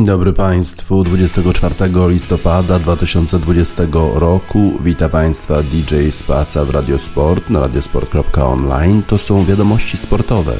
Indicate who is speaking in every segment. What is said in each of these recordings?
Speaker 1: Dzień dobry Państwu. 24 listopada 2020 roku wita Państwa DJ Spaca w Radiosport na radiosport.online. To są wiadomości sportowe.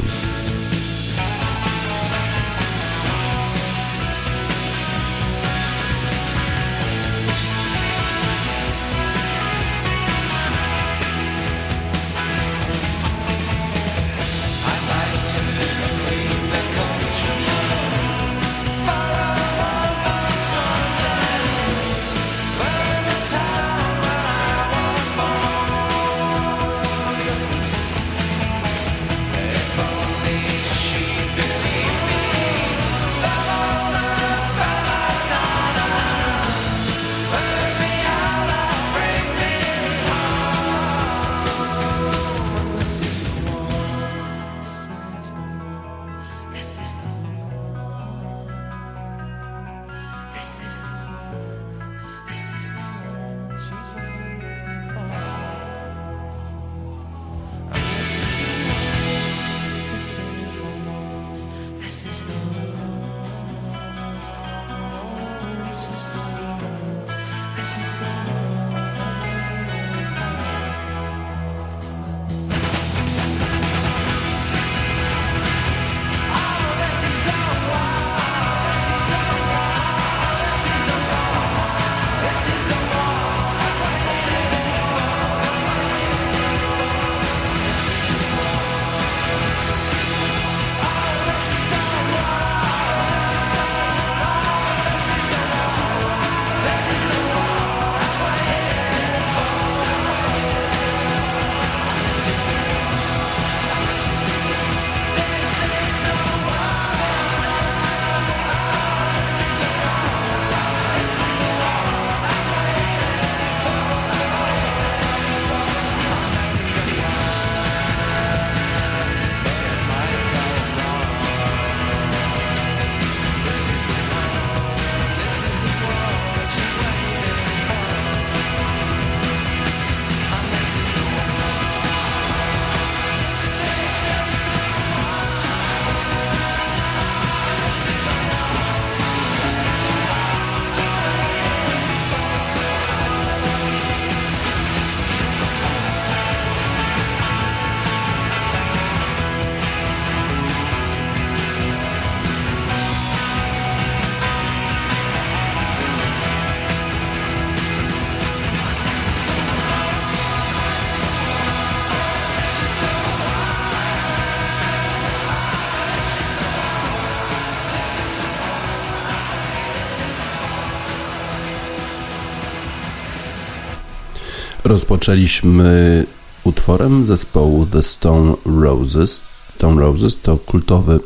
Speaker 1: Rozpoczęliśmy utworem zespołu The Stone Roses. Stone Roses to kultowy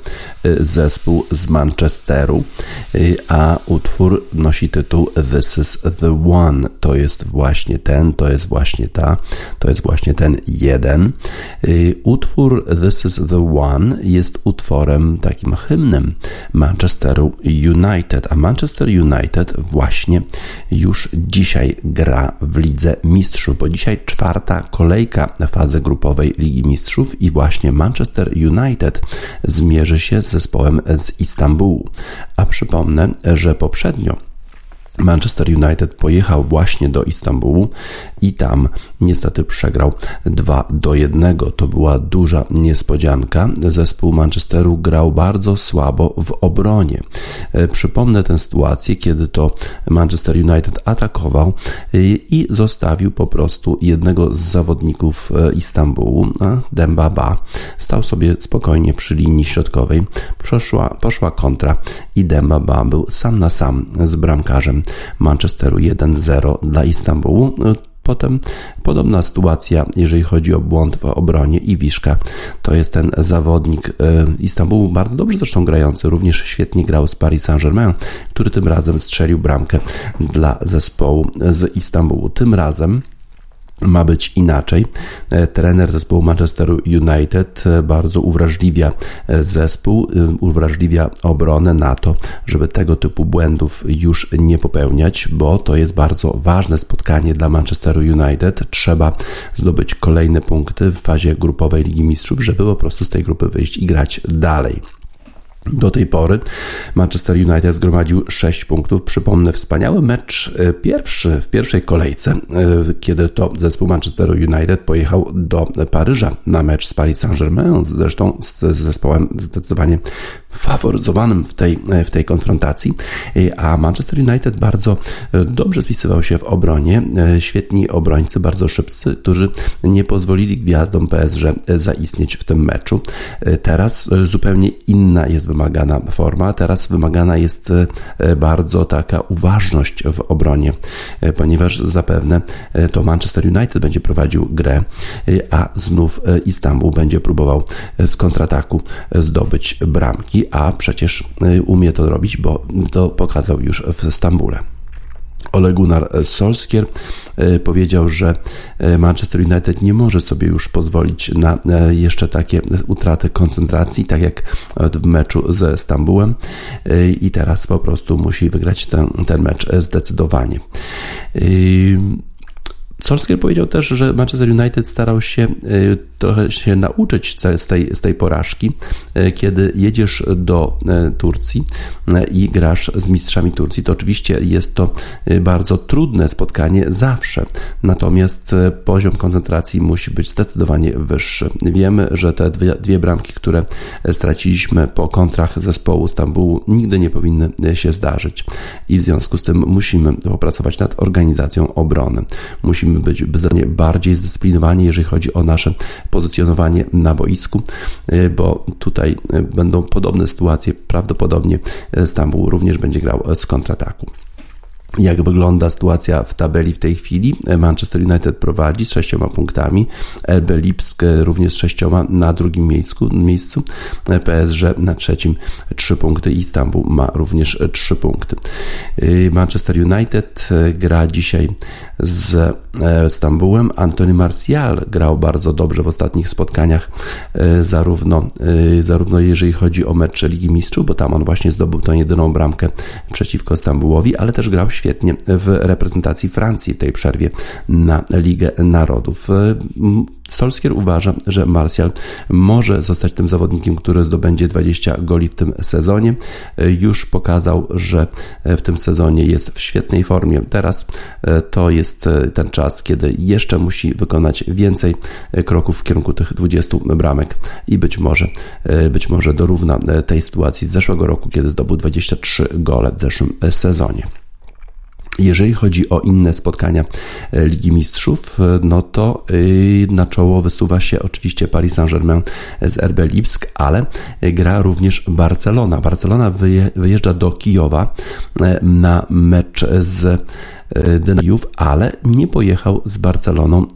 Speaker 1: y, zespół z Manchesteru, a utwór nosi tytuł This is the One. To jest właśnie ten, to jest właśnie ta, to jest właśnie ten jeden. Y, utwór This is the One jest utworem takim hymnem Manchesteru United, a Manchester United właśnie już dzisiaj gra w Lidze Mistrzów, bo dzisiaj czwarta kolejka fazy grupowej Ligi Mistrzów i właśnie Manchester United zmierzy się z zespołem z Istanbulu. A przypomnę, że poprzednio Manchester United pojechał właśnie do Istambułu i tam niestety przegrał 2 do 1. To była duża niespodzianka. Zespół Manchesteru grał bardzo słabo w obronie. E, przypomnę tę sytuację, kiedy to Manchester United atakował e, i zostawił po prostu jednego z zawodników e, Istambułu, Demba Ba. Stał sobie spokojnie przy linii środkowej. Poszła, poszła kontra i Demba Ba był sam na sam z bramkarzem Manchesteru 1-0 dla Istanbulu. Potem podobna sytuacja, jeżeli chodzi o błąd w obronie i Wiszka. To jest ten zawodnik e, Istanbulu, bardzo dobrze zresztą grający, również świetnie grał z Paris Saint-Germain, który tym razem strzelił bramkę dla zespołu z Istanbulu. Tym razem ma być inaczej. E, trener zespołu Manchesteru United e, bardzo uwrażliwia e, zespół, uwrażliwia obronę na to, żeby tego typu błędów już nie popełniać, bo to jest bardzo ważne spotkanie dla Manchesteru United. Trzeba zdobyć kolejne punkty w fazie grupowej Ligi Mistrzów, żeby po prostu z tej grupy wyjść i grać dalej. Do tej pory Manchester United zgromadził 6 punktów. Przypomnę, wspaniały mecz e, pierwszy w pierwszej kolejce, e, kiedy to zespół Manchesteru United pojechał do Paryża na mecz z Paris Saint-Germain, zresztą z zespołem zdecydowanie faworyzowanym w tej, w tej konfrontacji, a Manchester United bardzo dobrze spisywał się w obronie. Świetni obrońcy, bardzo szybcy, którzy nie pozwolili gwiazdom PSG zaistnieć w tym meczu. Teraz zupełnie inna jest wymagana forma, teraz wymagana jest bardzo taka uważność w obronie, ponieważ zapewne to Manchester United będzie prowadził grę, a znów Istanbul będzie próbował z kontrataku zdobyć bramki a przecież y, umie to robić, bo to pokazał już w Stambule. Ole Gunnar Solskjaer y, powiedział, że y, Manchester United nie może sobie już pozwolić na jeszcze takie utraty koncentracji, tak jak w meczu ze Stambułem i teraz po prostu musi wygrać ten, ten mecz zdecydowanie. Solskjaer powiedział też, że Manchester United starał się y, trochę się nauczyć z tej, z tej porażki, y, kiedy jedziesz do y, Turcji i grasz z mistrzami Turcji. To oczywiście jest to bardzo trudne spotkanie zawsze, natomiast poziom koncentracji musi być zdecydowanie wyższy. Wiemy, że te dwie, dwie bramki, które straciliśmy po kontrach zespołu Stambułu, nigdy nie powinny się zdarzyć i w związku z tym musimy popracować nad organizacją obrony. Musimy musimy być zdecydowanie bardziej zdyscyplinowani, jeżeli chodzi o nasze pozycjonowanie na boisku, e, bo tutaj e, będą podobne sytuacje. Prawdopodobnie Stambuł również będzie grał z kontrataku jak wygląda sytuacja w tabeli w tej chwili. Manchester United prowadzi z sześcioma punktami, RB Lipsk również z sześcioma na drugim miejscu, miejscu, PSG na trzecim trzy punkty Istanbul ma również trzy punkty. Manchester United gra dzisiaj z e, Stambułem. Antony Martial grał bardzo dobrze w ostatnich spotkaniach, e, zarówno, e, zarówno jeżeli chodzi o mecz Ligi Mistrzów, bo tam on właśnie zdobył tą jedyną bramkę przeciwko Stambułowi, ale też grał świetnie w reprezentacji Francji w tej przerwie na Ligę Narodów. Solskier uważa, że Martial może zostać tym zawodnikiem, który zdobędzie 20 goli w tym sezonie. Już pokazał, że w tym sezonie jest w świetnej formie. Teraz to jest ten czas, kiedy jeszcze musi wykonać więcej kroków w kierunku tych 20 bramek i być może, być może dorówna tej sytuacji z zeszłego roku, kiedy zdobył 23 gole w zeszłym sezonie. Jeżeli chodzi o inne spotkania e, Ligi Mistrzów, e, no to e, na czoło wysuwa się oczywiście Paris Saint-Germain z RB Lipsk, ale gra również Barcelona. Barcelona wyjeżdża do Kijowa na mecz z Denajów, ale nie pojechał z Barceloną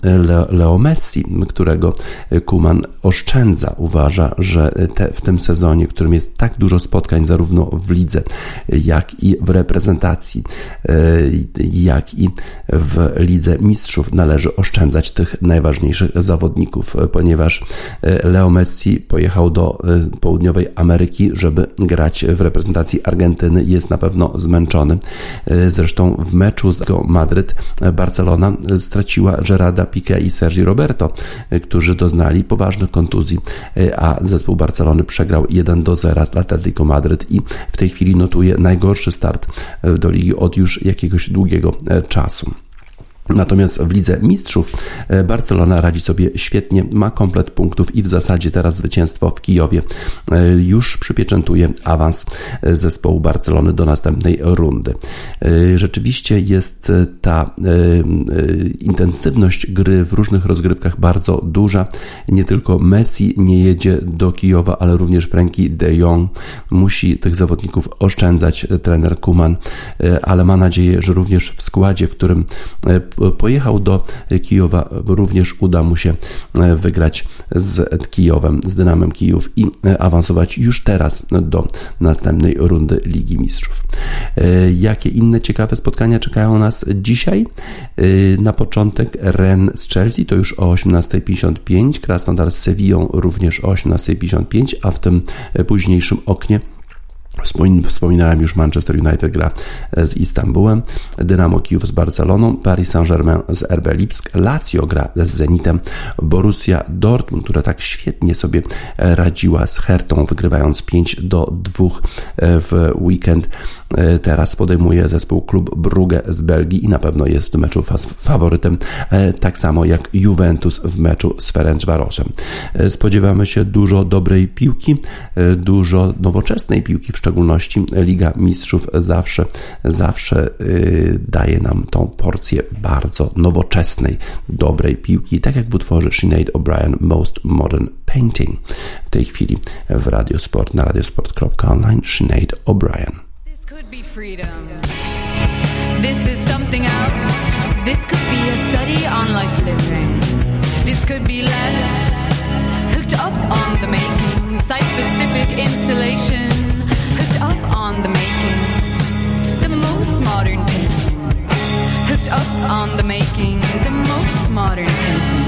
Speaker 1: Leo Messi, którego Kuman oszczędza. Uważa, że te, w tym sezonie, w którym jest tak dużo spotkań zarówno w lidze, jak i w reprezentacji, jak i w lidze mistrzów należy oszczędzać tych najważniejszych zawodników, ponieważ Leo Messi pojechał do południowej Ameryki, żeby grać w reprezentacji Argentyny. Jest na pewno zmęczony. Zresztą w meczu z Madryt Barcelona straciła Gerarda Piqué i Sergi Roberto, którzy doznali poważnych kontuzji, a zespół Barcelony przegrał 1 do 0 z Atletico Madryt i w tej chwili notuje najgorszy start do ligi od już jakiegoś długiego czasu. Natomiast w Lidze Mistrzów e, Barcelona radzi sobie świetnie, ma komplet punktów i w zasadzie teraz zwycięstwo w Kijowie e, już przypieczętuje awans e, zespołu Barcelony do następnej rundy. Rzeczywiście jest ta intensywność gry w różnych rozgrywkach bardzo duża. Nie tylko Messi nie jedzie do Kijowa, ale również Frankie de Jong musi tych zawodników oszczędzać trener Kuman, ale ma nadzieję, że również w składzie, w którym pojechał do Kijowa, również uda mu się e, wygrać z Kijowem, z Dynamem Kijów i e, awansować już teraz do następnej rundy Ligi Mistrzów. E, jakie inne ciekawe spotkania czekają nas dzisiaj? Na początek Ren z Chelsea to już o 18.55, Krasnodar z Sevillą również o 18.55, a w tym późniejszym oknie
Speaker 2: Wspominałem już, Manchester United gra z Istanbulem, Dynamo Kijów z Barceloną, Paris Saint-Germain z RB Lipsk, Lazio gra z Zenitem, Borussia Dortmund, która tak świetnie sobie radziła z Hertą, wygrywając 5 do 2 w weekend. Teraz podejmuje zespół klub Brugge z Belgii i na pewno jest w tym meczu faworytem, tak samo jak Juventus w meczu z Ferencvarosem. Spodziewamy się dużo dobrej piłki, dużo nowoczesnej piłki, w szczególności Liga Mistrzów zawsze, zawsze y, daje nam tą porcję bardzo nowoczesnej, dobrej piłki, tak jak w utworze Sinead O'Brien Most Modern Painting. W tej chwili w Radiosport na radiosport.online Sinead O'Brien. This is something else. This could be a study on life living. This could be less hooked up on the making, site specific installation. On the making, the most modern painting. Hooked up on the making, the most modern painting.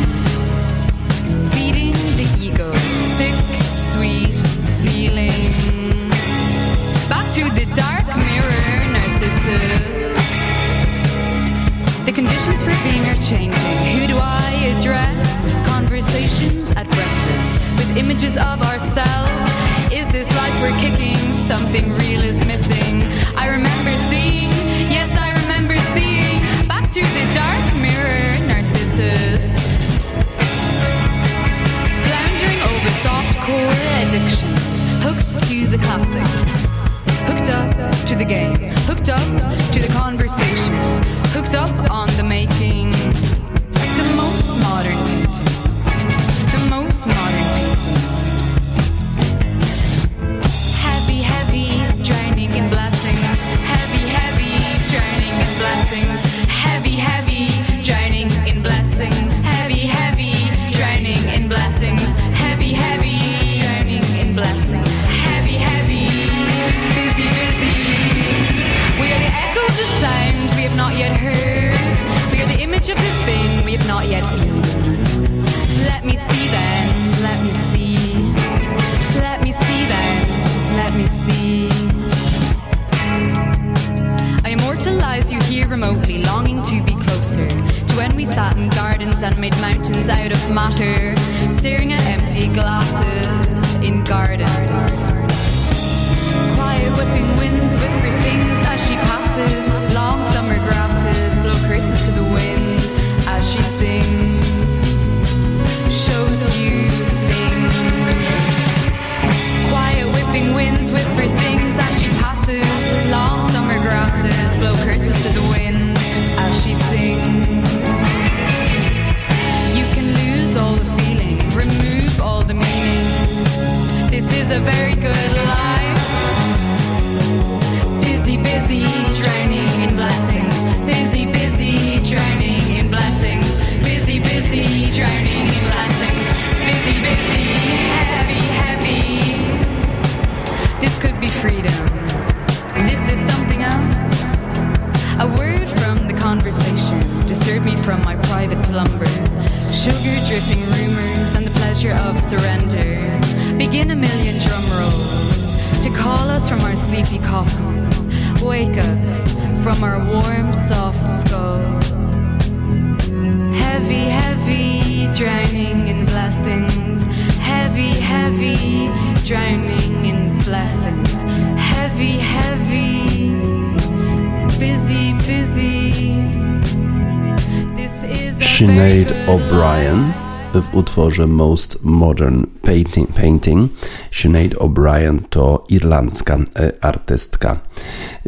Speaker 2: Utworze Most Modern Painting. painting. Sinead O'Brien to irlandzka e, artystka.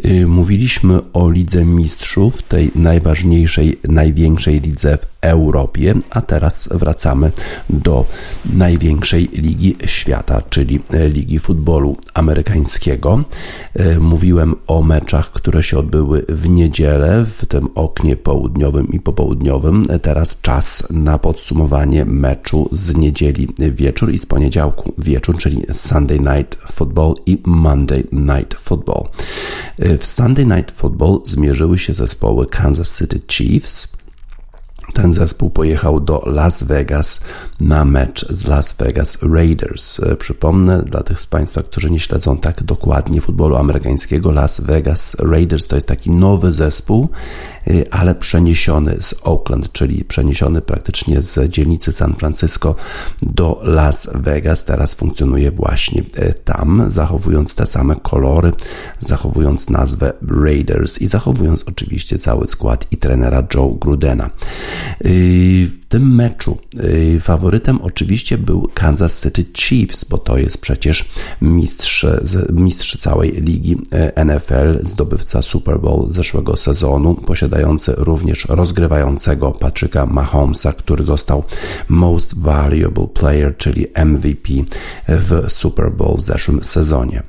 Speaker 2: Y, mówiliśmy o Lidze Mistrzów, tej najważniejszej, największej lidze w Europie, a teraz wracamy do największej ligi świata, czyli Ligi Futbolu Amerykańskiego. Y, mówiłem o meczach, które się odbyły w niedzielę, w tym oknie południowym i popołudniowym. Teraz czas na podsumowanie meczu z niedzieli wieczór i z poniedziałku wieczór, czyli Sunday Night Football i Monday Night Football. W Sunday Night Football zmierzyły się zespoły Kansas City Chiefs,
Speaker 1: ten zespół pojechał do Las Vegas na mecz z Las Vegas Raiders. Przypomnę dla tych z Państwa, którzy nie śledzą tak dokładnie futbolu amerykańskiego, Las Vegas Raiders to jest taki nowy zespół, y, ale przeniesiony z Oakland, czyli przeniesiony praktycznie z dzielnicy San Francisco do Las Vegas. Teraz funkcjonuje właśnie y, tam, zachowując te same kolory, zachowując nazwę Raiders i zachowując oczywiście cały skład i trenera Joe Grudena. W tym meczu faworytem oczywiście był Kansas City Chiefs, bo to jest przecież mistrz, mistrz całej ligi e, NFL, zdobywca Super Bowl zeszłego sezonu, posiadający również rozgrywającego Patryka Mahomesa, który został Most Valuable Player, czyli MVP w Super Bowl w zeszłym sezonie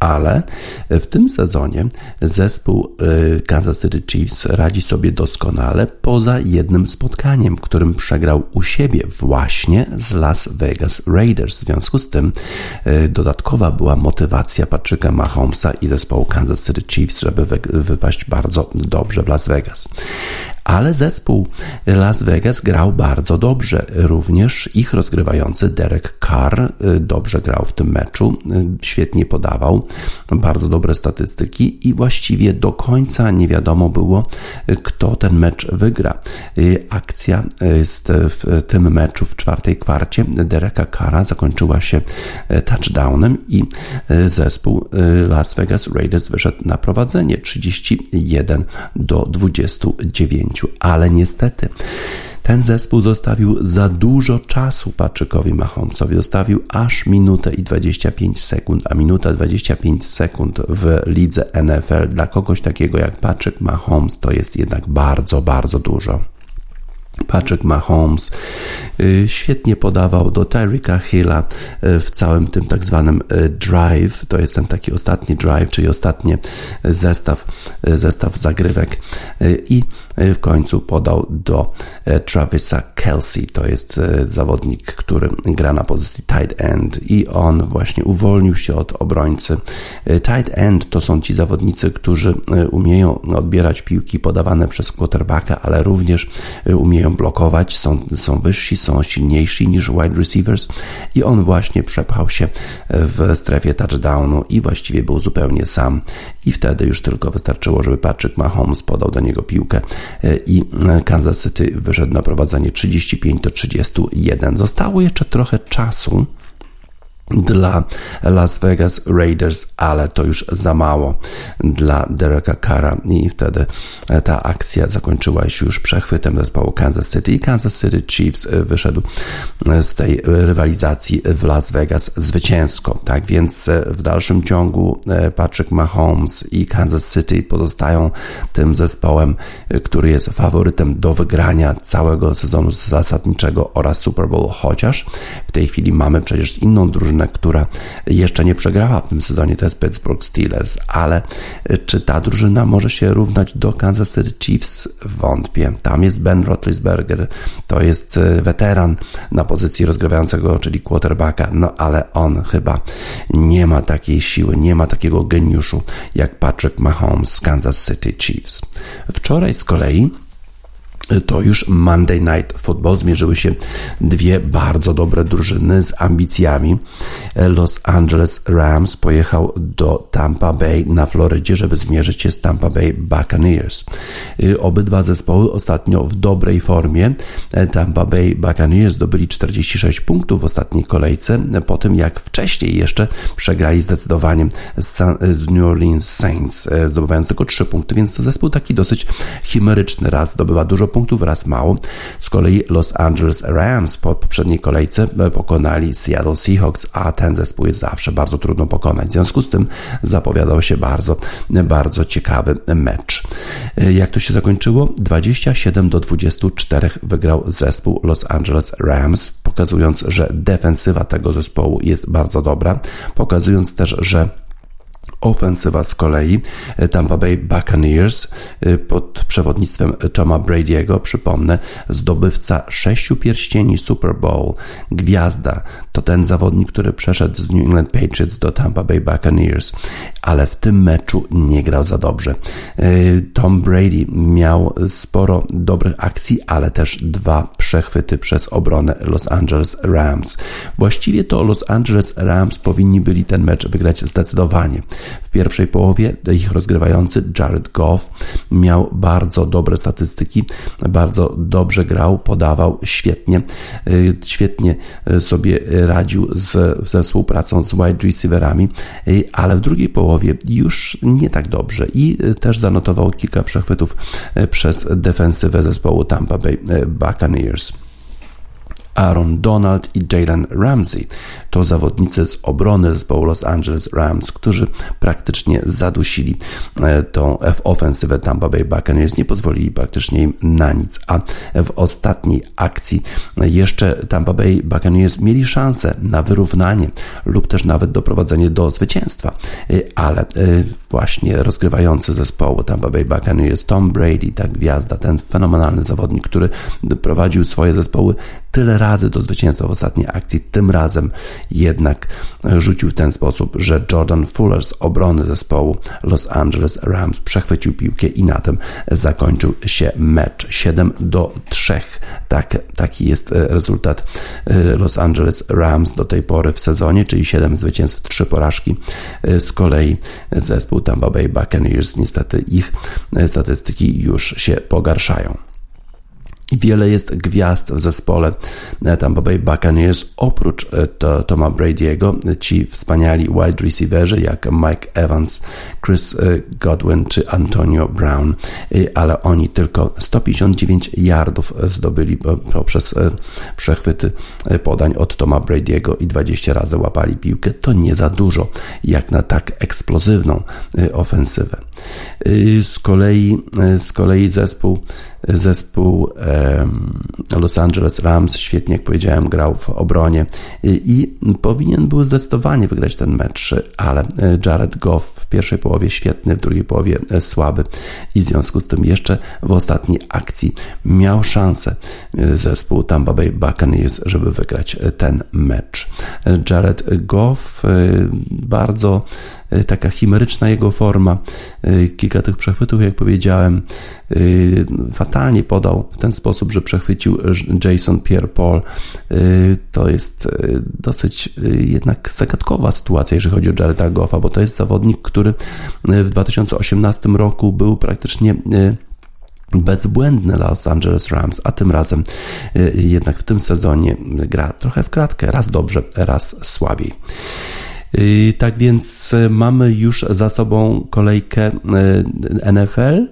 Speaker 1: ale w tym sezonie zespół y, Kansas City Chiefs radzi sobie doskonale poza jednym spotkaniem, w którym przegrał u siebie właśnie z Las Vegas Raiders. W związku z tym y, dodatkowa była motywacja Patryka Mahomesa i zespołu Kansas City Chiefs, żeby wypaść bardzo dobrze w Las Vegas ale zespół Las Vegas grał bardzo dobrze. Również ich rozgrywający Derek Carr y, dobrze grał w tym meczu, y, świetnie podawał, bardzo dobre statystyki i właściwie do końca nie wiadomo było, y, kto ten mecz wygra. Akcja w tym meczu w czwartej kwarcie Dereka Carra zakończyła się touchdownem i zespół Las Vegas Raiders wyszedł na prowadzenie 31 do 29 ale niestety ten zespół zostawił za dużo czasu Patrzykowi Mahomesowi. Zostawił aż minutę i 25 sekund, a minuta 25 sekund w lidze NFL dla kogoś takiego jak Patrick Mahomes to jest jednak bardzo, bardzo dużo. Patrick Mahomes y, świetnie podawał do Tyrika Hilla y, w całym tym tak zwanym y, drive. To jest ten taki ostatni drive, czyli ostatni zestaw, zestaw zagrywek i w końcu podał do Travisa Kelsey. To jest zawodnik, który gra na pozycji tight end i on właśnie uwolnił się od obrońcy. Tight end to są ci zawodnicy, którzy umieją odbierać piłki podawane przez quarterbacka, ale również umieją umieją blokować, są, są wyżsi, są silniejsi niż wide receivers i on właśnie przepchał się w strefie touchdownu i właściwie był zupełnie sam i wtedy już tylko wystarczyło, żeby Patrick Mahomes podał do niego piłkę e, i Kansas City wyszedł na prowadzenie 35 do 31. Zostało jeszcze trochę czasu dla Las Vegas Raiders, ale to już za mało dla Dereka Carra. I wtedy e, ta akcja zakończyła się już przechwytem zespołu Kansas City. I Kansas City Chiefs e, wyszedł e, z tej rywalizacji w Las Vegas zwycięsko. Tak więc w dalszym ciągu Patrick Mahomes i Kansas City pozostają tym zespołem, który jest faworytem do wygrania całego sezonu zasadniczego oraz Super Bowl, chociaż w tej chwili mamy przecież inną drużynę drużynę, która jeszcze nie przegrała w tym sezonie, to jest Pittsburgh Steelers, ale czy ta drużyna może się równać do Kansas City Chiefs? Wątpię. Tam jest Ben Roethlisberger, to jest e, weteran na pozycji rozgrywającego, czyli quarterbacka, no ale on chyba nie ma takiej siły, nie ma takiego geniuszu jak Patrick Mahomes z Kansas City Chiefs. Wczoraj z kolei to już Monday Night Football zmierzyły się dwie bardzo dobre drużyny z ambicjami. Los Angeles Rams pojechał do Tampa Bay na Florydzie, żeby zmierzyć się z Tampa Bay Buccaneers. Y, obydwa zespoły ostatnio w dobrej formie. Tampa Bay Buccaneers zdobyli 46 punktów w ostatniej kolejce, po tym jak wcześniej jeszcze przegrali zdecydowanie z New Orleans Saints, zdobywając tylko 3 punkty, więc to zespół taki dosyć chimeryczny. Raz zdobywa dużo punktów, raz mało. Z kolei Los Angeles Rams po poprzedniej kolejce e, pokonali Seattle Seahawks, a ten zespół jest zawsze bardzo trudno pokonać. W związku z tym zapowiadał się bardzo, bardzo ciekawy mecz. E, jak to się zakończyło? 27 do 24 wygrał zespół Los Angeles Rams, pokazując, że defensywa tego zespołu jest bardzo dobra, pokazując też, że Ofensywa z kolei Tampa Bay Buccaneers pod przewodnictwem Toma Brady'ego, przypomnę, zdobywca sześciu pierścieni Super Bowl, gwiazda, to ten zawodnik, który przeszedł z New England Patriots do Tampa Bay Buccaneers, ale w tym meczu nie grał za dobrze. Tom Brady miał sporo dobrych akcji, ale też dwa przechwyty przez obronę Los Angeles Rams. Właściwie to Los Angeles Rams powinni byli ten mecz wygrać zdecydowanie. W pierwszej połowie ich rozgrywający Jared Goff miał bardzo dobre statystyki, bardzo dobrze grał, podawał świetnie, y, świetnie sobie radził z, ze współpracą z wide receiverami, y, ale w drugiej połowie już nie tak dobrze i też zanotował kilka przechwytów y, przez defensywę zespołu Tampa Bay Buccaneers. Aaron Donald i Jalen Ramsey. To zawodnicy z obrony zespołu Los Angeles Rams, którzy praktycznie zadusili e, tą ofensywę Tampa Bay Buccaneers, nie pozwolili praktycznie im na nic, a w ostatniej akcji jeszcze Tampa Bay Buccaneers mieli szansę na wyrównanie lub też nawet doprowadzenie do zwycięstwa, e, ale e, właśnie rozgrywający zespołu Tampa Bay Buccaneers Tom Brady, ta gwiazda, ten fenomenalny zawodnik, który prowadził swoje zespoły tyle razy do zwycięstwa w ostatniej akcji, tym razem jednak rzucił w ten sposób, że Jordan Fuller z obrony zespołu Los Angeles Rams przechwycił piłkę i na tym zakończył się mecz 7 do 3. Tak, taki jest e, rezultat e, Los Angeles Rams do tej pory w sezonie, czyli 7 zwycięstw, 3 porażki. E, z kolei zespół Tampa Bay Buccaneers, niestety ich statystyki już się pogarszają. Wiele jest gwiazd w zespole Tampa Bay Buccaneers, oprócz e, to, Toma Brady'ego, ci wspaniali wide receiverzy jak Mike Evans, Chris e, Godwin czy Antonio Brown, e, ale oni tylko 159 yardów zdobyli poprzez przechwyty podań od Toma Brady'ego i 20 razy łapali piłkę. To nie za dużo, jak na tak eksplozywną ofensywę. Z kolei, z kolei zespół zespół Los Angeles Rams świetnie, jak powiedziałem, grał w obronie i powinien był zdecydowanie wygrać ten mecz, ale e, Jared Goff w pierwszej połowie świetny, w drugiej połowie e, słaby i w związku z tym jeszcze w ostatniej akcji miał szansę e, zespół Tampa Bay Buccaneers, żeby wygrać ten mecz. Jared Goff bardzo taka chimeryczna jego forma. E, kilka tych przechwytów, jak powiedziałem, e, fatalnie podał w ten sposób, że przechwycił Jason Pierre-Paul. To jest dosyć jednak zagadkowa sytuacja, jeżeli chodzi o Jareda Goffa, bo to jest zawodnik, który w 2018 roku był praktycznie bezbłędny Los Angeles Rams, a tym razem jednak w tym sezonie gra trochę w kratkę, raz dobrze, raz słabiej. Tak więc e, mamy już za sobą kolejkę e, NFL.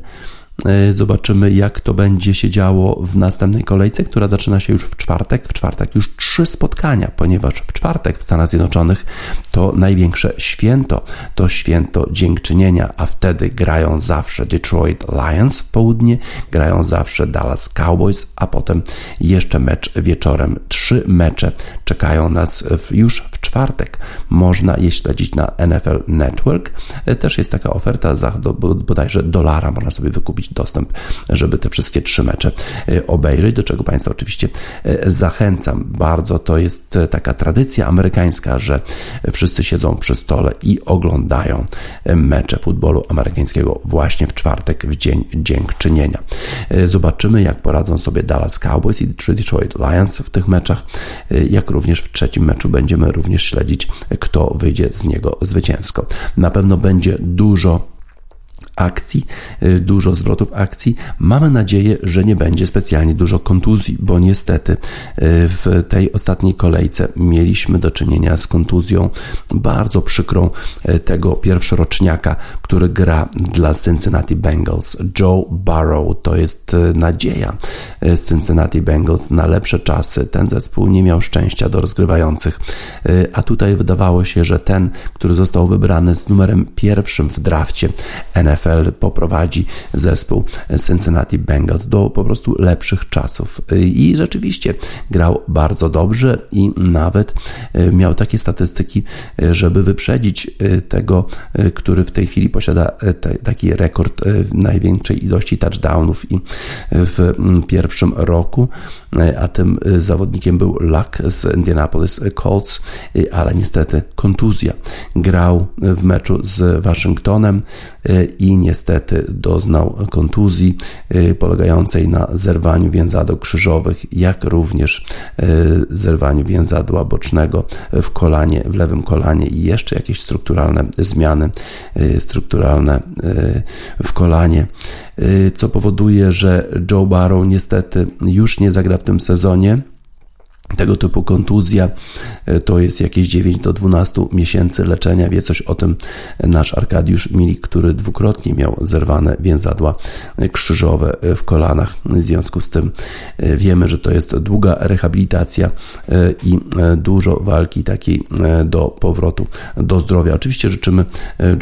Speaker 1: E, zobaczymy, jak to będzie się działo w następnej kolejce, która zaczyna się już w czwartek. W czwartek już trzy spotkania, ponieważ w czwartek w Stanach Zjednoczonych to największe święto, to święto dziękczynienia, a wtedy grają zawsze Detroit Lions w południe, grają zawsze Dallas Cowboys, a potem jeszcze mecz wieczorem. Trzy mecze czekają nas już w czwartek. Można je śledzić na NFL Network. E, też jest taka oferta za bodajże dolara, można sobie wykupić dostęp, żeby te wszystkie trzy mecze e, obejrzeć, do czego Państwa oczywiście e, zachęcam. Bardzo to jest e, taka tradycja amerykańska, że wszyscy siedzą przy stole i oglądają mecze futbolu amerykańskiego właśnie w czwartek, w dzień dziękczynienia. Zobaczymy, jak poradzą sobie Dallas Cowboys i Detroit Lions w tych meczach, jak również w trzecim meczu będziemy również śledzić, kto wyjdzie z niego zwycięsko. Na pewno będzie dużo akcji, y, dużo zwrotów akcji. Mamy nadzieję, że nie będzie specjalnie dużo kontuzji, bo niestety y, w tej ostatniej kolejce mieliśmy do czynienia z kontuzją bardzo przykrą y, tego pierwszoroczniaka, który gra dla Cincinnati Bengals. Joe Burrow to jest nadzieja Cincinnati Bengals na lepsze czasy. Ten zespół nie miał szczęścia do rozgrywających, a tutaj wydawało się, że ten, który został wybrany z numerem pierwszym w drafcie NFL NFL poprowadzi zespół Cincinnati Bengals do po prostu lepszych czasów. I rzeczywiście grał bardzo dobrze i nawet miał takie statystyki, żeby wyprzedzić tego, który w tej chwili posiada taki rekord największej ilości touchdownów i w pierwszym roku, a tym zawodnikiem był Luck z Indianapolis Colts, ale niestety kontuzja. Grał w meczu z Waszyngtonem i niestety doznał kontuzji polegającej na zerwaniu więzadeł krzyżowych, jak również zerwaniu więzadła bocznego w kolanie, w lewym kolanie i jeszcze jakieś strukturalne zmiany strukturalne w kolanie, co powoduje, że Joe Barrow niestety już nie zagra w tym sezonie tego typu kontuzja e, to jest jakieś 9 do 12 miesięcy leczenia. Wie coś o tym nasz Arkadiusz Milik, który dwukrotnie miał zerwane więzadła krzyżowe w kolanach. W związku z tym e, wiemy, że to jest długa rehabilitacja e, i dużo walki takiej do powrotu do zdrowia. Oczywiście życzymy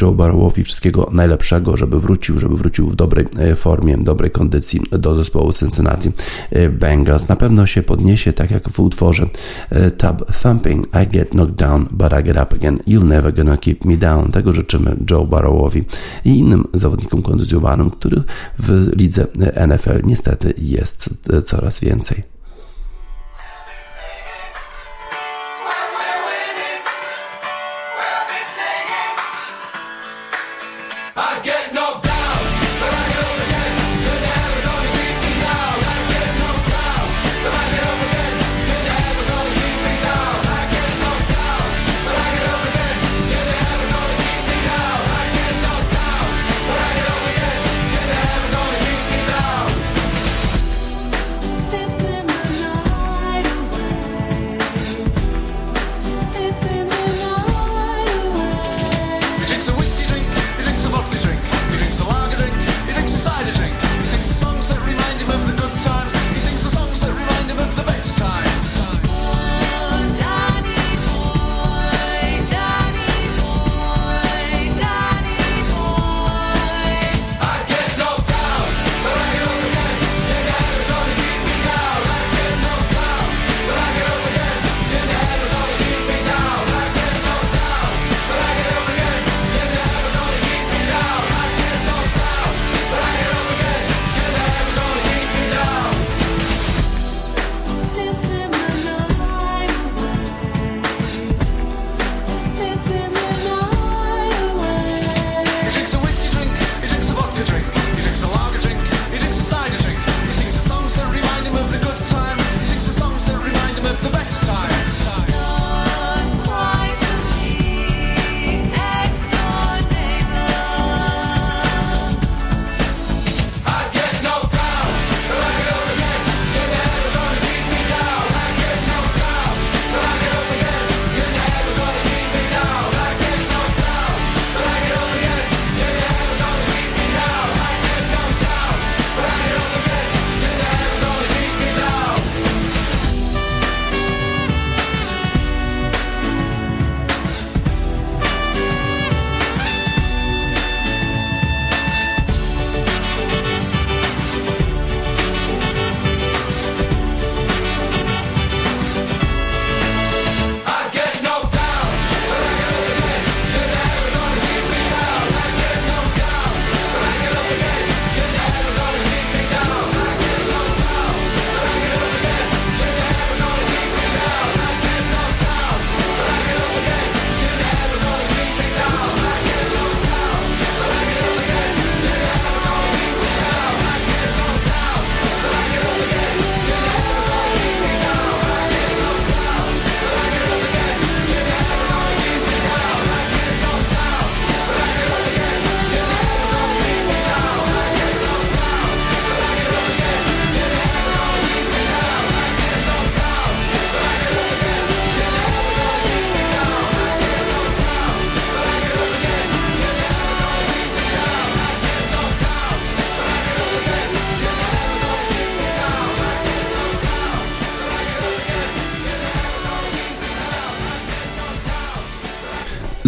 Speaker 1: Joe Barrowowi wszystkiego najlepszego, żeby wrócił, żeby wrócił w dobrej formie, dobrej kondycji do zespołu Cincinnati Bengals. Na pewno się podniesie, tak jak w utworze Tub Thumping I Get Knocked Down, But I Get Up Again You're Never Gonna Keep Me Down. Tego życzymy Joe Barrowowi i innym zawodnikom kontuzjowanym, których w lidze NFL niestety jest e, coraz więcej.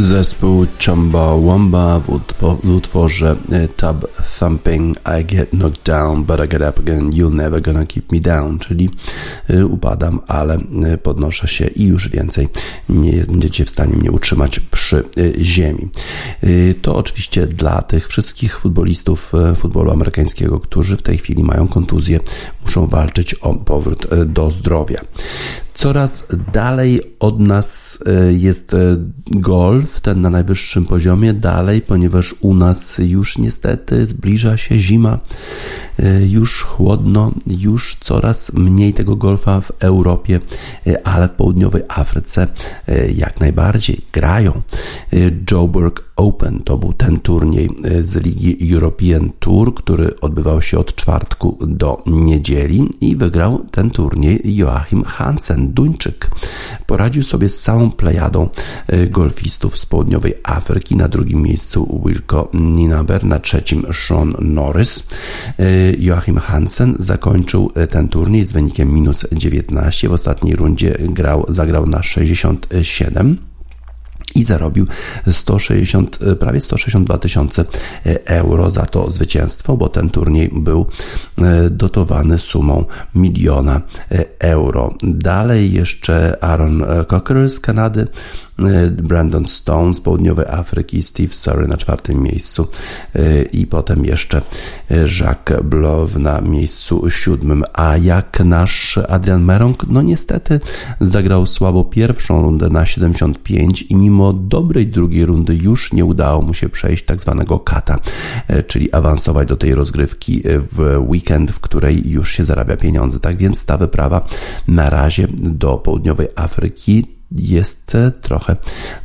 Speaker 1: Zespół Chumbawamba w utworze e, Tub Thumping I get knocked down, but I get up again, you're never gonna keep me down, czyli e, upadam, ale e, podnoszę się i już więcej nie będziecie w stanie mnie utrzymać przy ziemi. To oczywiście dla tych wszystkich futbolistów futbolu amerykańskiego, którzy w tej chwili mają kontuzję, muszą walczyć o powrót do zdrowia. Coraz dalej od nas e, jest e, golf, ten na najwyższym poziomie, dalej, ponieważ u nas już niestety zbliża się zima, e, już chłodno, już coraz mniej tego golfa w Europie, ale w południowej Afryce jak najbardziej grają. Joburg Open to był ten turniej z ligi European Tour, który odbywał się od czwartku do niedzieli i wygrał ten turniej Joachim Hansen Duńczyk poradził sobie z całą plejadą e, golfistów z południowej Afryki. Na drugim miejscu Wilco Ninaber, na trzecim Sean Norris. E, Joachim Hansen zakończył e, ten turniej z wynikiem minus 19. W ostatniej rundzie grał, zagrał na 67 i zarobił 160, prawie 162 tysiące euro za to zwycięstwo, bo ten turniej był e, dotowany sumą miliona e, euro. Dalej jeszcze Aaron Cocker z Kanady E, Brandon Stone z południowej Afryki, Steve Surrey na czwartym miejscu e, i potem jeszcze e, Jacques Blow na miejscu siódmym. A jak nasz Adrian Merong, no niestety zagrał słabo pierwszą rundę na 75 i mimo dobrej drugiej rundy już nie udało mu się przejść tak zwanego kata, czyli awansować do tej rozgrywki w weekend, w której już się zarabia pieniądze. Tak więc ta wyprawa na razie do południowej Afryki jest trochę,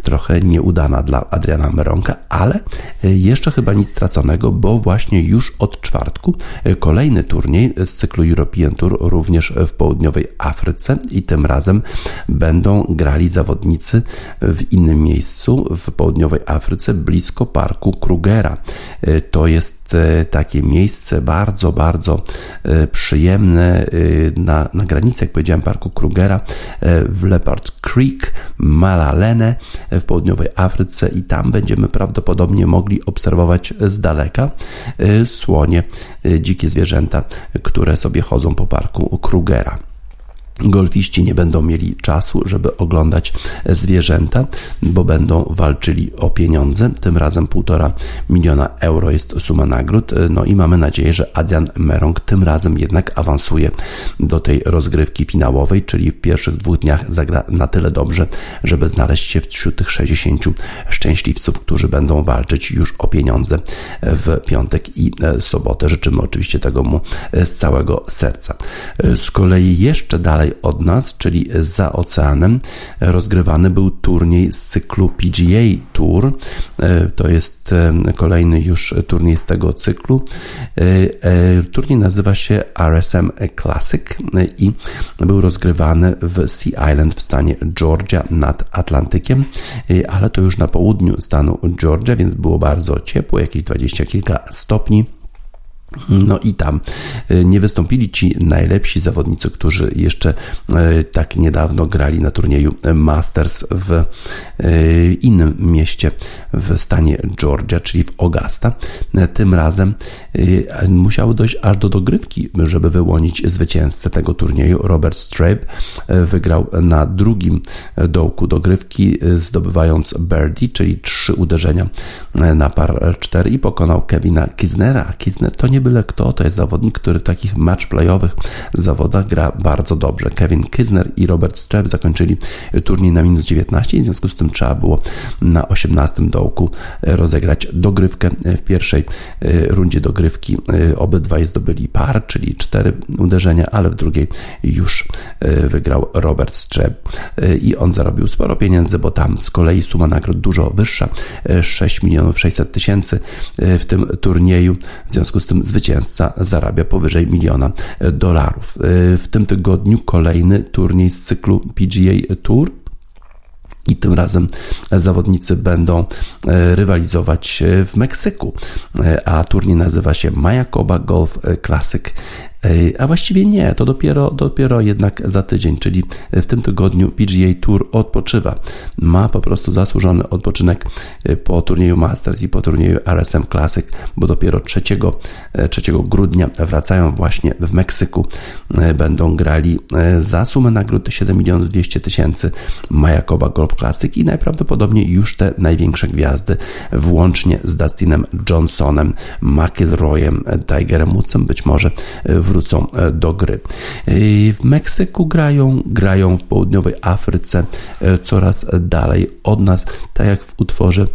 Speaker 1: trochę nieudana dla Adriana Meronka, ale jeszcze chyba nic straconego, bo właśnie już od czwartku kolejny turniej z cyklu European Tour również w południowej Afryce i tym razem będą grali zawodnicy w innym miejscu w południowej Afryce blisko parku Krugera. To jest E, takie miejsce bardzo, bardzo e, przyjemne e, na, na granicy, jak powiedziałem, parku Krugera w Leopard Creek, Malalene w południowej Afryce i tam będziemy prawdopodobnie mogli obserwować z daleka słonie, dzikie zwierzęta, które sobie chodzą po parku Krugera. Golfiści nie będą mieli czasu, żeby oglądać zwierzęta, bo będą walczyli o pieniądze. Tym razem półtora miliona euro jest suma nagród. No i mamy nadzieję, że Adrian Merong tym razem jednak awansuje do tej rozgrywki finałowej, czyli w pierwszych dwóch dniach zagra na tyle dobrze, żeby znaleźć się wśród tych 60 szczęśliwców, którzy będą walczyć już o pieniądze w piątek i sobotę. Życzymy oczywiście tego mu z całego serca. Z kolei jeszcze dalej dalej od nas, czyli za oceanem, rozgrywany był turniej z cyklu PGA Tour. E, to jest e, kolejny już turniej z tego cyklu. E, turniej nazywa się RSM Classic i był rozgrywany w Sea Island w stanie Georgia nad Atlantykiem, ale to już na południu stanu Georgia, więc było bardzo ciepło, jakieś dwadzieścia kilka stopni. No i tam e, nie wystąpili ci najlepsi zawodnicy, którzy jeszcze e, tak niedawno grali na turnieju Masters w e, innym mieście w stanie Georgia, czyli w Augusta. Tym razem musiało dojść aż do dogrywki, żeby wyłonić zwycięzcę tego turnieju. Robert Strabe wygrał na drugim dołku dogrywki, zdobywając birdie, czyli trzy uderzenia na par 4 i pokonał Kevina Kisnera. Kisner to nie byle kto, to jest zawodnik, który w takich matchplayowych zawodach gra bardzo dobrze. Kevin Kisner i Robert Streb zakończyli turniej na minus 19 i w związku z tym trzeba było na 18 dołku rozegrać dogrywkę w pierwszej rundzie dogrywki. E, obydwaj zdobyli par, czyli cztery uderzenia, ale w drugiej już e, wygrał Robert Streb i on zarobił sporo pieniędzy, bo tam z kolei suma nagród dużo wyższa, 6 milionów 600 tysięcy w tym turnieju. W związku z tym zwycięzca zarabia powyżej miliona dolarów. W tym tygodniu kolejny turniej z cyklu PGA Tour i tym razem zawodnicy będą e, rywalizować w Meksyku, e, a turniej nazywa się Mayakoba Golf Classic
Speaker 3: A właściwie nie, to dopiero, dopiero jednak za tydzień, czyli w tym tygodniu PGA Tour odpoczywa. Ma po prostu zasłużony odpoczynek po turnieju Masters i po turnieju RSM Classic, bo dopiero 3, 3 grudnia wracają właśnie w Meksyku. Będą grali za sumę nagród 7 milionów 200 tysięcy Majakoba Golf Classic i najprawdopodobniej już te największe gwiazdy, włącznie z Dustinem Johnsonem, McIlroyem, Tigerem Woodsem, być może wrócą do gry. W Meksyku grają, grają w południowej Afryce coraz dalej od nas, tak jak w utworze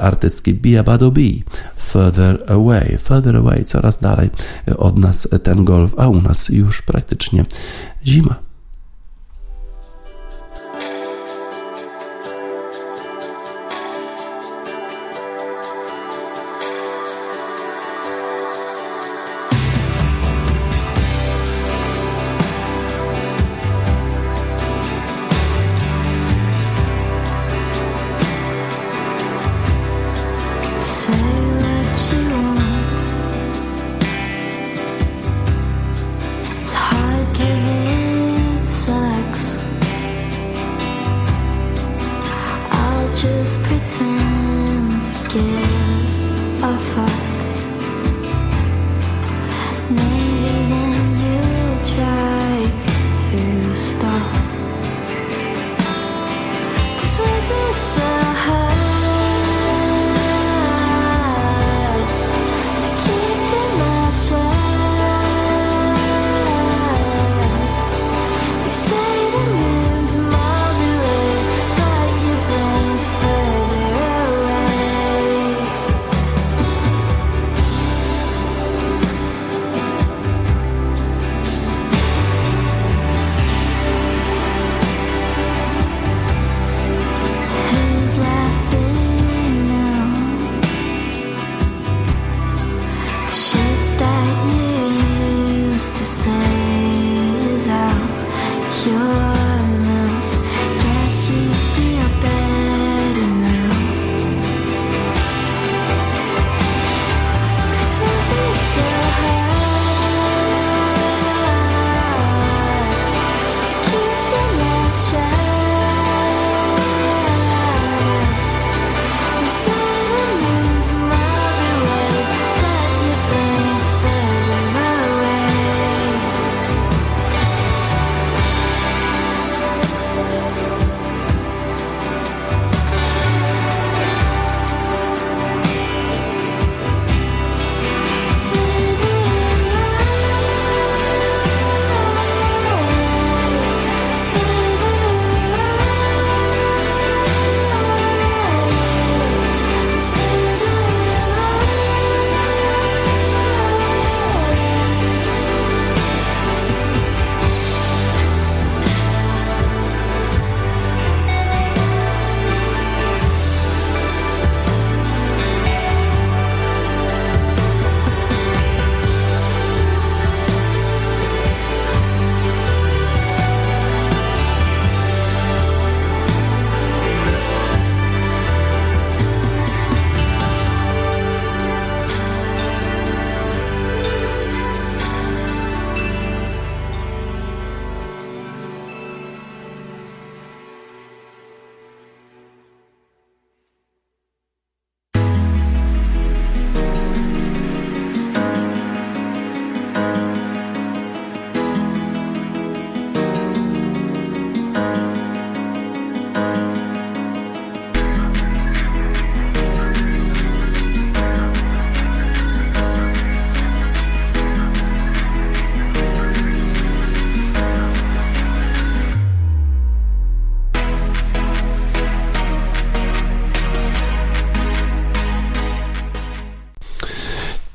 Speaker 3: artystki Bia Badobi. Further away, further away, coraz dalej od nas ten golf, a u nas już praktycznie zima.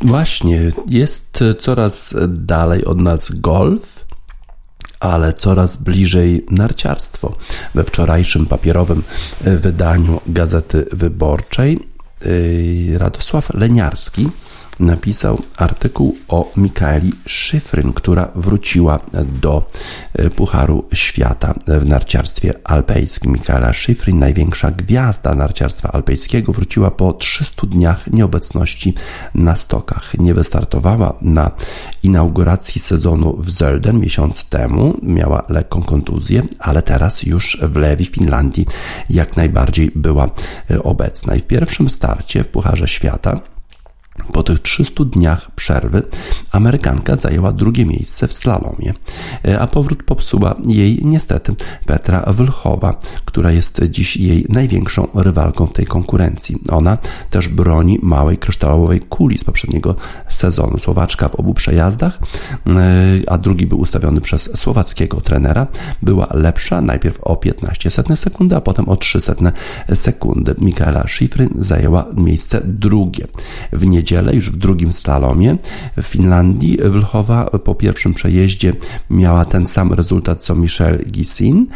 Speaker 3: Właśnie, jest coraz dalej od nas golf, ale coraz bliżej narciarstwo. We wczorajszym papierowym wydaniu Gazety Wyborczej y, Radosław Leniarski
Speaker 1: napisał artykuł o Mikaeli Szyfryn, która wróciła do e, Pucharu Świata w narciarstwie alpejskim. Mikaela Szyfryn, największa gwiazda narciarstwa alpejskiego, wróciła po 300 dniach nieobecności na stokach. Nie wystartowała na inauguracji sezonu w Zölden miesiąc temu, miała lekką kontuzję, ale teraz już w Lewi, Finlandii, jak najbardziej była e, obecna. I w pierwszym starcie w Pucharze Świata po tych 300 dniach przerwy Amerykanka zajęła drugie miejsce w slalomie, e, a powrót popsuła jej niestety Petra Wlchowa, która jest dziś jej największą rywalką w tej konkurencji. Ona też broni małej kryształowej kuli z poprzedniego sezonu. Słowaczka w obu przejazdach, e, a drugi był ustawiony przez słowackiego trenera, była lepsza najpierw o 15 setne sekundy, a potem o 3 setne sekundy. Mikaela Schifrin zajęła miejsce drugie. W niedzielę niedzielę, już w drugim slalomie w Finlandii. Wlchowa po pierwszym przejeździe miała ten sam rezultat co Michelle Gissin,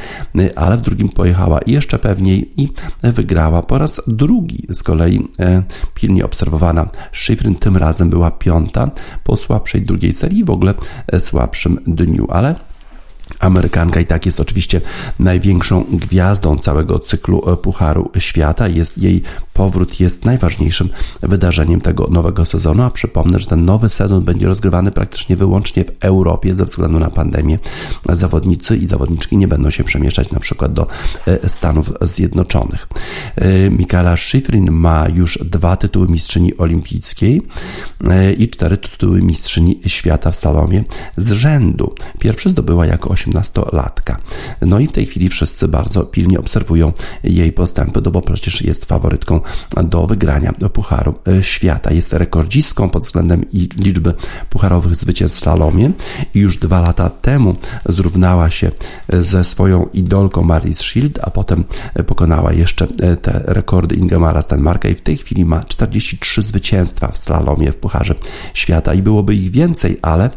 Speaker 1: ale w drugim pojechała jeszcze pewniej i wygrała po raz drugi. Z kolei e, pilnie obserwowana Schifrin tym razem była piąta po słabszej drugiej serii, w ogóle e, słabszym dniu, ale Amerykanka i tak jest oczywiście największą gwiazdą całego cyklu e, Pucharu Świata. Jest jej powrót jest najważniejszym wydarzeniem tego nowego sezonu, a przypomnę, że ten nowy sezon będzie rozgrywany praktycznie wyłącznie w Europie ze względu na pandemię. Zawodnicy i zawodniczki nie będą się przemieszczać na przykład do e, Stanów Zjednoczonych. E, Mikaela Schifrin ma już dwa tytuły mistrzyni olimpijskiej i cztery tytuły mistrzyni świata w salomie z rzędu. Pierwszy zdobyła jako 18-latka. No i w tej chwili wszyscy bardzo pilnie obserwują jej postępy, no bo przecież jest faworytką do wygrania Pucharu Świata. Jest rekordzistką pod względem liczby pucharowych zwycięstw w slalomie i już dwa lata temu zrównała się ze swoją idolką Maris Shield, a potem pokonała jeszcze te rekordy Ingemara Stenmarka i w tej chwili ma 43 zwycięstwa w slalomie w Pucharze Świata i byłoby ich więcej, ale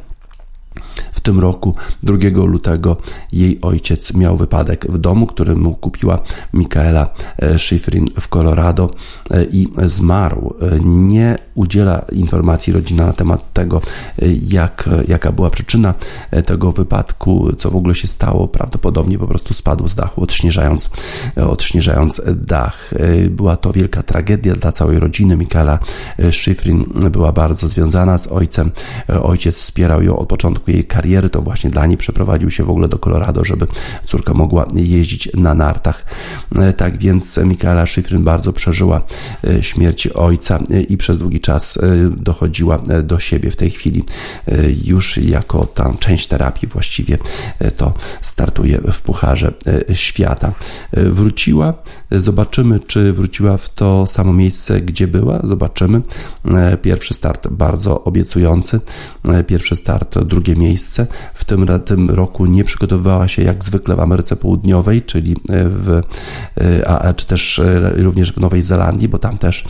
Speaker 1: w tym roku, 2 lutego, jej ojciec miał wypadek w domu, który mu kupiła Michaela e, Schifrin w Colorado e, i zmarł. E, nie udziela informacji rodzina na temat tego, jak, jaka była przyczyna tego wypadku, co w ogóle się stało. Prawdopodobnie po prostu spadł z dachu, odśnieżając, odśnieżając dach. Była to wielka tragedia dla całej rodziny. Michaela Schifrin była bardzo związana z ojcem. Ojciec wspierał ją od początku jej kariery, to właśnie dla niej przeprowadził się w ogóle do Colorado, żeby córka mogła jeździć na nartach. E, tak więc Michaela Schifrin bardzo przeżyła e, śmierć ojca e, i przez długi czas dochodziła do siebie w tej chwili już jako tam część terapii właściwie to startuje w Pucharze Świata. Wróciła, zobaczymy czy wróciła w to samo miejsce, gdzie była, zobaczymy. Pierwszy start bardzo obiecujący, pierwszy start, drugie miejsce. W tym, tym roku nie przygotowywała się jak zwykle w Ameryce Południowej, czyli e, w AE, czy też e, również w Nowej Zelandii, bo tam też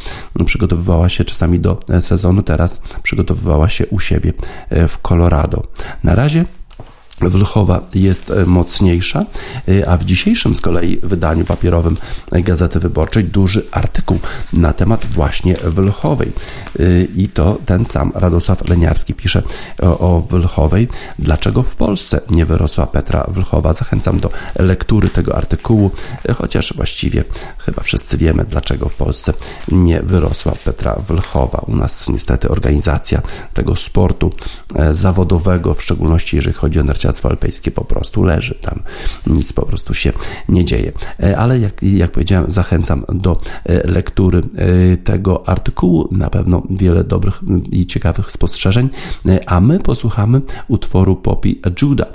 Speaker 1: przygotowywała się czasami do sezonu, teraz przygotowywała się u siebie w Colorado. Na razie Wlchowa jest e, mocniejsza, e, a w dzisiejszym z kolei wydaniu papierowym Gazety Wyborczej duży artykuł na temat właśnie Wlchowej. E, I to ten sam Radosław Leniarski pisze o, Wlchowej. Dlaczego w Polsce nie wyrosła Petra Wlchowa? Zachęcam do lektury tego artykułu, chociaż właściwie chyba wszyscy wiemy, dlaczego w Polsce nie wyrosła Petra Wlchowa. U nas niestety organizacja tego sportu zawodowego, w szczególności jeżeli chodzi o narciarstwo, Alpejskie po prostu leży tam. Nic po prostu się nie dzieje. E, ale jak, jak powiedziałem, zachęcam do e, lektury e, tego artykułu. Na pewno wiele dobrych i ciekawych spostrzeżeń. A my posłuchamy utworu Poppy Judah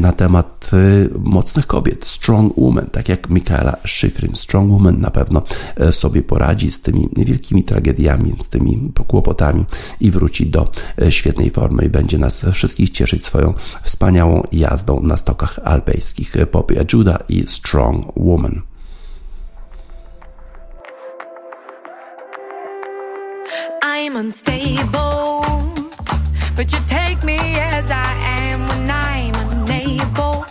Speaker 1: na temat mocnych kobiet, strong woman, tak jak Michaela Schifrin. Strong woman na pewno sobie poradzi z tymi wielkimi tragediami, z tymi kłopotami i wróci do świetnej formy i będzie nas wszystkich cieszyć swoją wspaniałą wspaniałą jazdą na stokach alpejskich Poppy Judah i Strong Woman. I'm unstable, but you take me as I am when I'm unable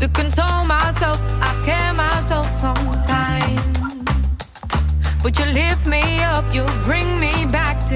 Speaker 1: to console myself. I scare myself sometimes, but you lift me up, you bring me back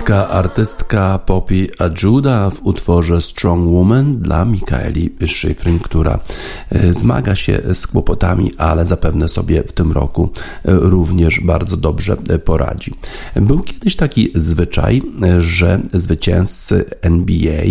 Speaker 1: brytyjska artystka Poppy Ajuda w utworze Strong Woman dla Mikaeli Schifrin, która zmaga się z kłopotami, ale zapewne sobie w tym roku e, również bardzo dobrze e, poradzi. Był kiedyś taki zwyczaj, że zwycięzcy NBA,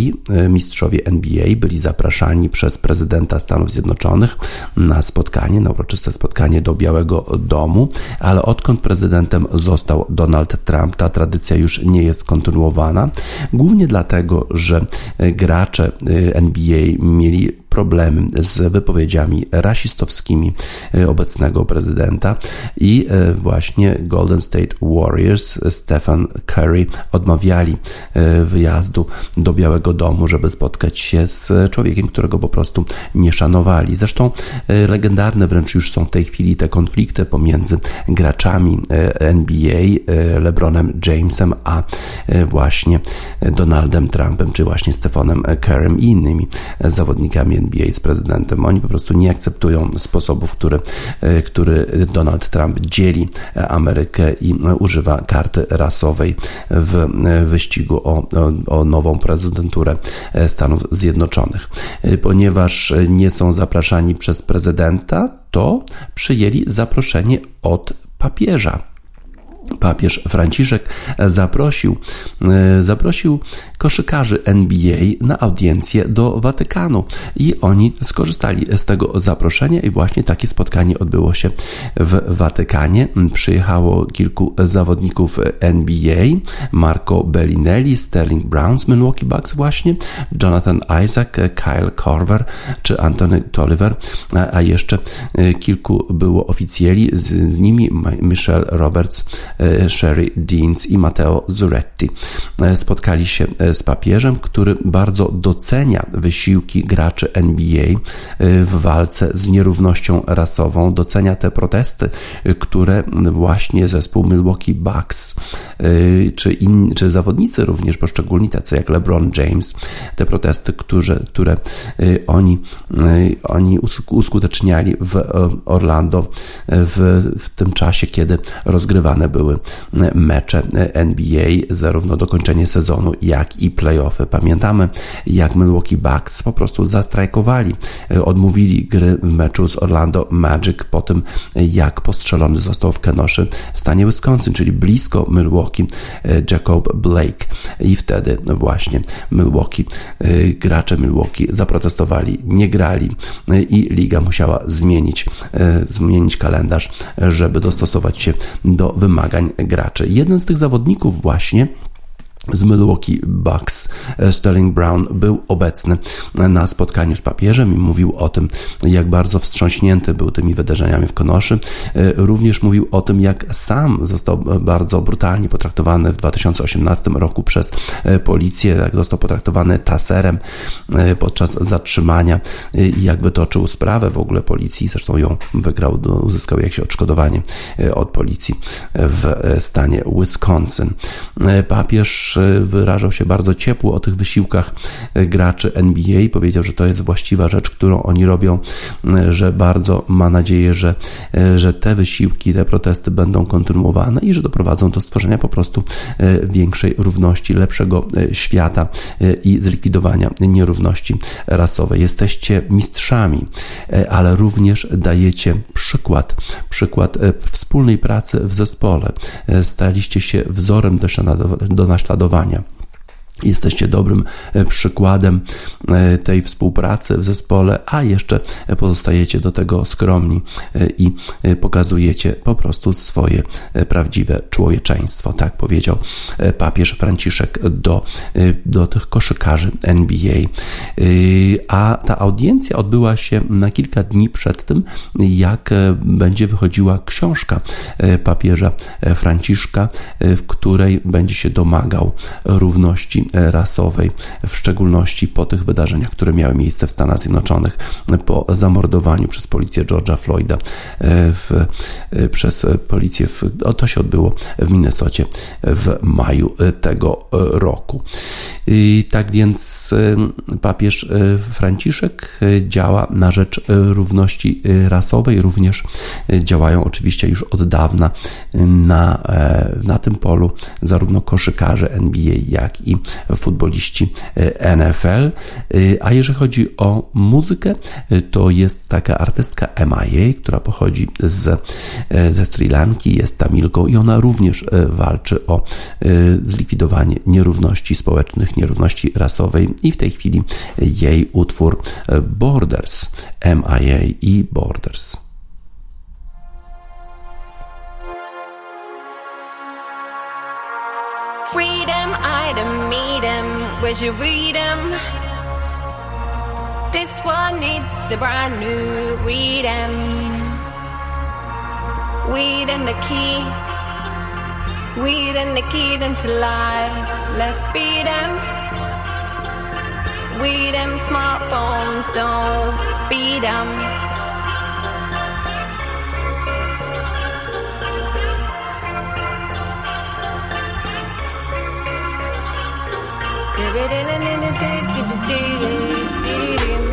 Speaker 1: mistrzowie NBA byli zapraszani przez prezydenta Stanów Zjednoczonych na spotkanie, na uroczyste spotkanie do Białego Domu, ale odkąd prezydentem został Donald Trump, ta tradycja już nie jest kontynuowana, głównie dlatego, że gracze NBA mieli problemy z wypowiedziami rasistowskimi e, obecnego prezydenta i e, właśnie Golden State Warriors Stephen Curry odmawiali e, wyjazdu do Białego Domu, żeby spotkać się z człowiekiem, którego po prostu nie szanowali. Zresztą legendarne wręcz już są w tej chwili te konflikty pomiędzy graczami NBA, LeBronem Jamesem, a właśnie Donaldem Trumpem, czy właśnie Stephenem Currym i innymi zawodnikami NBA z prezydentem. Oni po prostu nie akceptują sposobów, który, e, który Donald Trump dzieli Amerykę i używa karty rasowej w e, wyścigu o, o, nową prezydenturę e, Stanów Zjednoczonych. Ponieważ nie są zapraszani przez prezydenta, to przyjęli zaproszenie od papieża papież Franciszek zaprosił, e, zaprosił koszykarzy NBA na audiencję do Watykanu i oni skorzystali z tego zaproszenia i właśnie takie spotkanie odbyło się w Watykanie. Przyjechało kilku zawodników NBA, Marco Bellinelli, Sterling Brown z Milwaukee Bucks właśnie, Jonathan Isaac, Kyle Korver czy Anthony Tolliver, a jeszcze kilku było oficjeli, z nimi Michelle Roberts Sherry Deans i Matteo Zuretti. Spotkali się z papieżem, który bardzo docenia wysiłki graczy NBA w walce z nierównością rasową, docenia te protesty, które właśnie zespół Milwaukee Bucks czy, in, czy zawodnicy również poszczególni, tacy jak LeBron James, te protesty, które, które oni, oni uskuteczniali w Orlando w, w tym czasie, kiedy rozgrywane były mecze NBA, zarówno dokończenie sezonu, jak i playoffy. Pamiętamy, jak Milwaukee Bucks po prostu zastrajkowali, odmówili gry w meczu z Orlando Magic po tym, jak postrzelony został w Kenoszy w stanie Wisconsin, czyli blisko Milwaukee, Jacob Blake. I wtedy właśnie Milwaukee, gracze Milwaukee zaprotestowali, nie grali i liga musiała zmienić, zmienić kalendarz, żeby dostosować się do wymagań graczy. Jeden z tych zawodników właśnie z Milwaukee Bucks. Sterling Brown był obecny na spotkaniu z papieżem i mówił o tym, jak bardzo wstrząśnięty był tymi wydarzeniami w Konoszy. Również mówił o tym, jak sam został bardzo brutalnie potraktowany w 2018 roku przez policję, jak został potraktowany taserem podczas zatrzymania i jak wytoczył sprawę w ogóle policji. Zresztą ją wygrał, uzyskał jakieś odszkodowanie od policji w stanie Wisconsin. Papież wyrażał się bardzo ciepło o tych wysiłkach e, graczy NBA. Powiedział, że to jest właściwa rzecz, którą oni robią, e, że bardzo ma nadzieję, że, e, że te wysiłki, te protesty będą kontynuowane i że doprowadzą do stworzenia po prostu większej równości, lepszego świata i zlikwidowania nierówności rasowej. Jesteście mistrzami, ale również dajecie przykład, przykład wspólnej pracy w zespole. Staliście się wzorem do naśladowania zaangażowania. Jesteście dobrym e, przykładem e, tej współpracy w zespole, a jeszcze pozostajecie do tego skromni e, i pokazujecie po prostu swoje prawdziwe człowieczeństwo. Tak powiedział papież Franciszek do, do tych koszykarzy NBA. A ta audiencja odbyła się na kilka dni przed tym, jak będzie wychodziła książka papieża Franciszka, w której będzie się domagał równości rasowej, w szczególności po tych wydarzeniach, które miały miejsce w Stanach Zjednoczonych po zamordowaniu przez policję George'a Floyda e, w, e, przez policję. W, to się odbyło w Minnesocie w maju tego roku. I tak więc e, papież Franciszek działa na rzecz równości rasowej, również działają oczywiście już od dawna na, na tym polu zarówno koszykarze NBA, jak i futboliści e, NFL. E, a jeżeli chodzi o muzykę, e, to jest taka artystka MIA, która pochodzi z, ze Sri Lanki, jest Tamilką i ona również walczy o zlikwidowanie nierówności społecznych, nierówności rasowej i w tej chwili jej utwór Borders, MIA i Borders. Freedom, I don't meet him. Where'd you read him? This one needs a brand new read him. Weed and the key. Weed and the key to life. Let's beat them. Weed them smartphones, don't beat them.
Speaker 4: Give it in and in and take it to the day.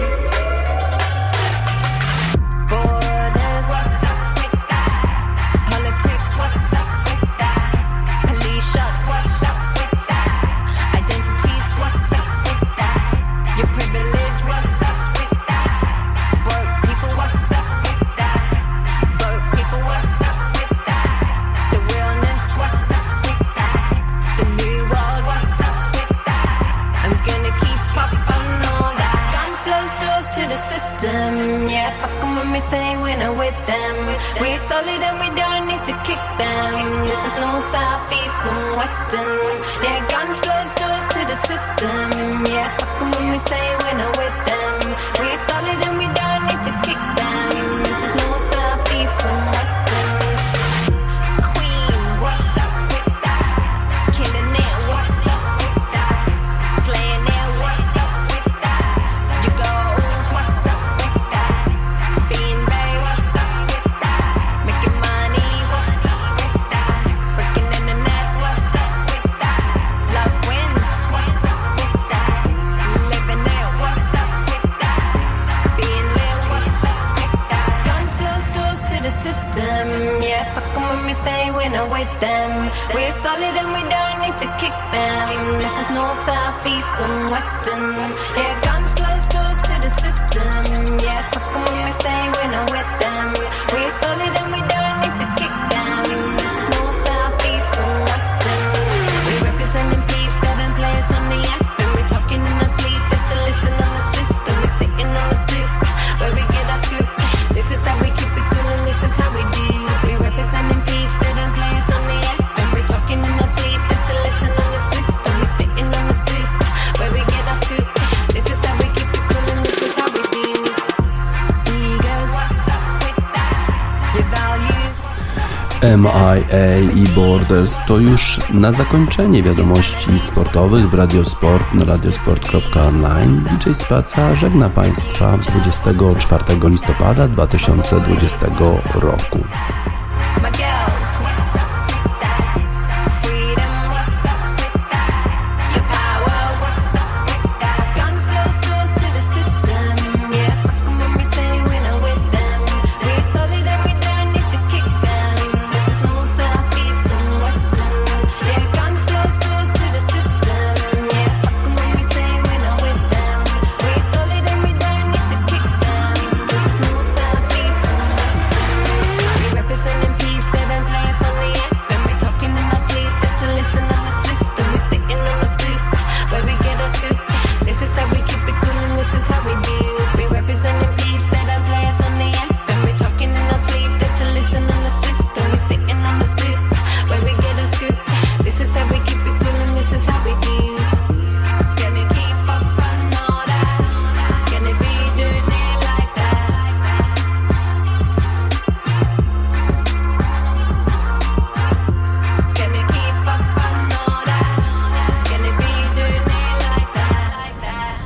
Speaker 4: Solid and we don't need to kick them. This is no southeast and western. Yeah, guns close doors to the system. Yeah, fuck them when we say we're not with them. We solid and we don't need to kick them. This is no southeast and western. them. This is north, south, east, and western. Yeah, guns, blows, doors to the system. Yeah, fuck them when we say we're not with them. We're solid and we don't.
Speaker 1: MIA i Borders to już na zakończenie wiadomości sportowych w Radiosport na radiosport.online. DJ Spaca żegna Państwa 24 listopada 2020 roku.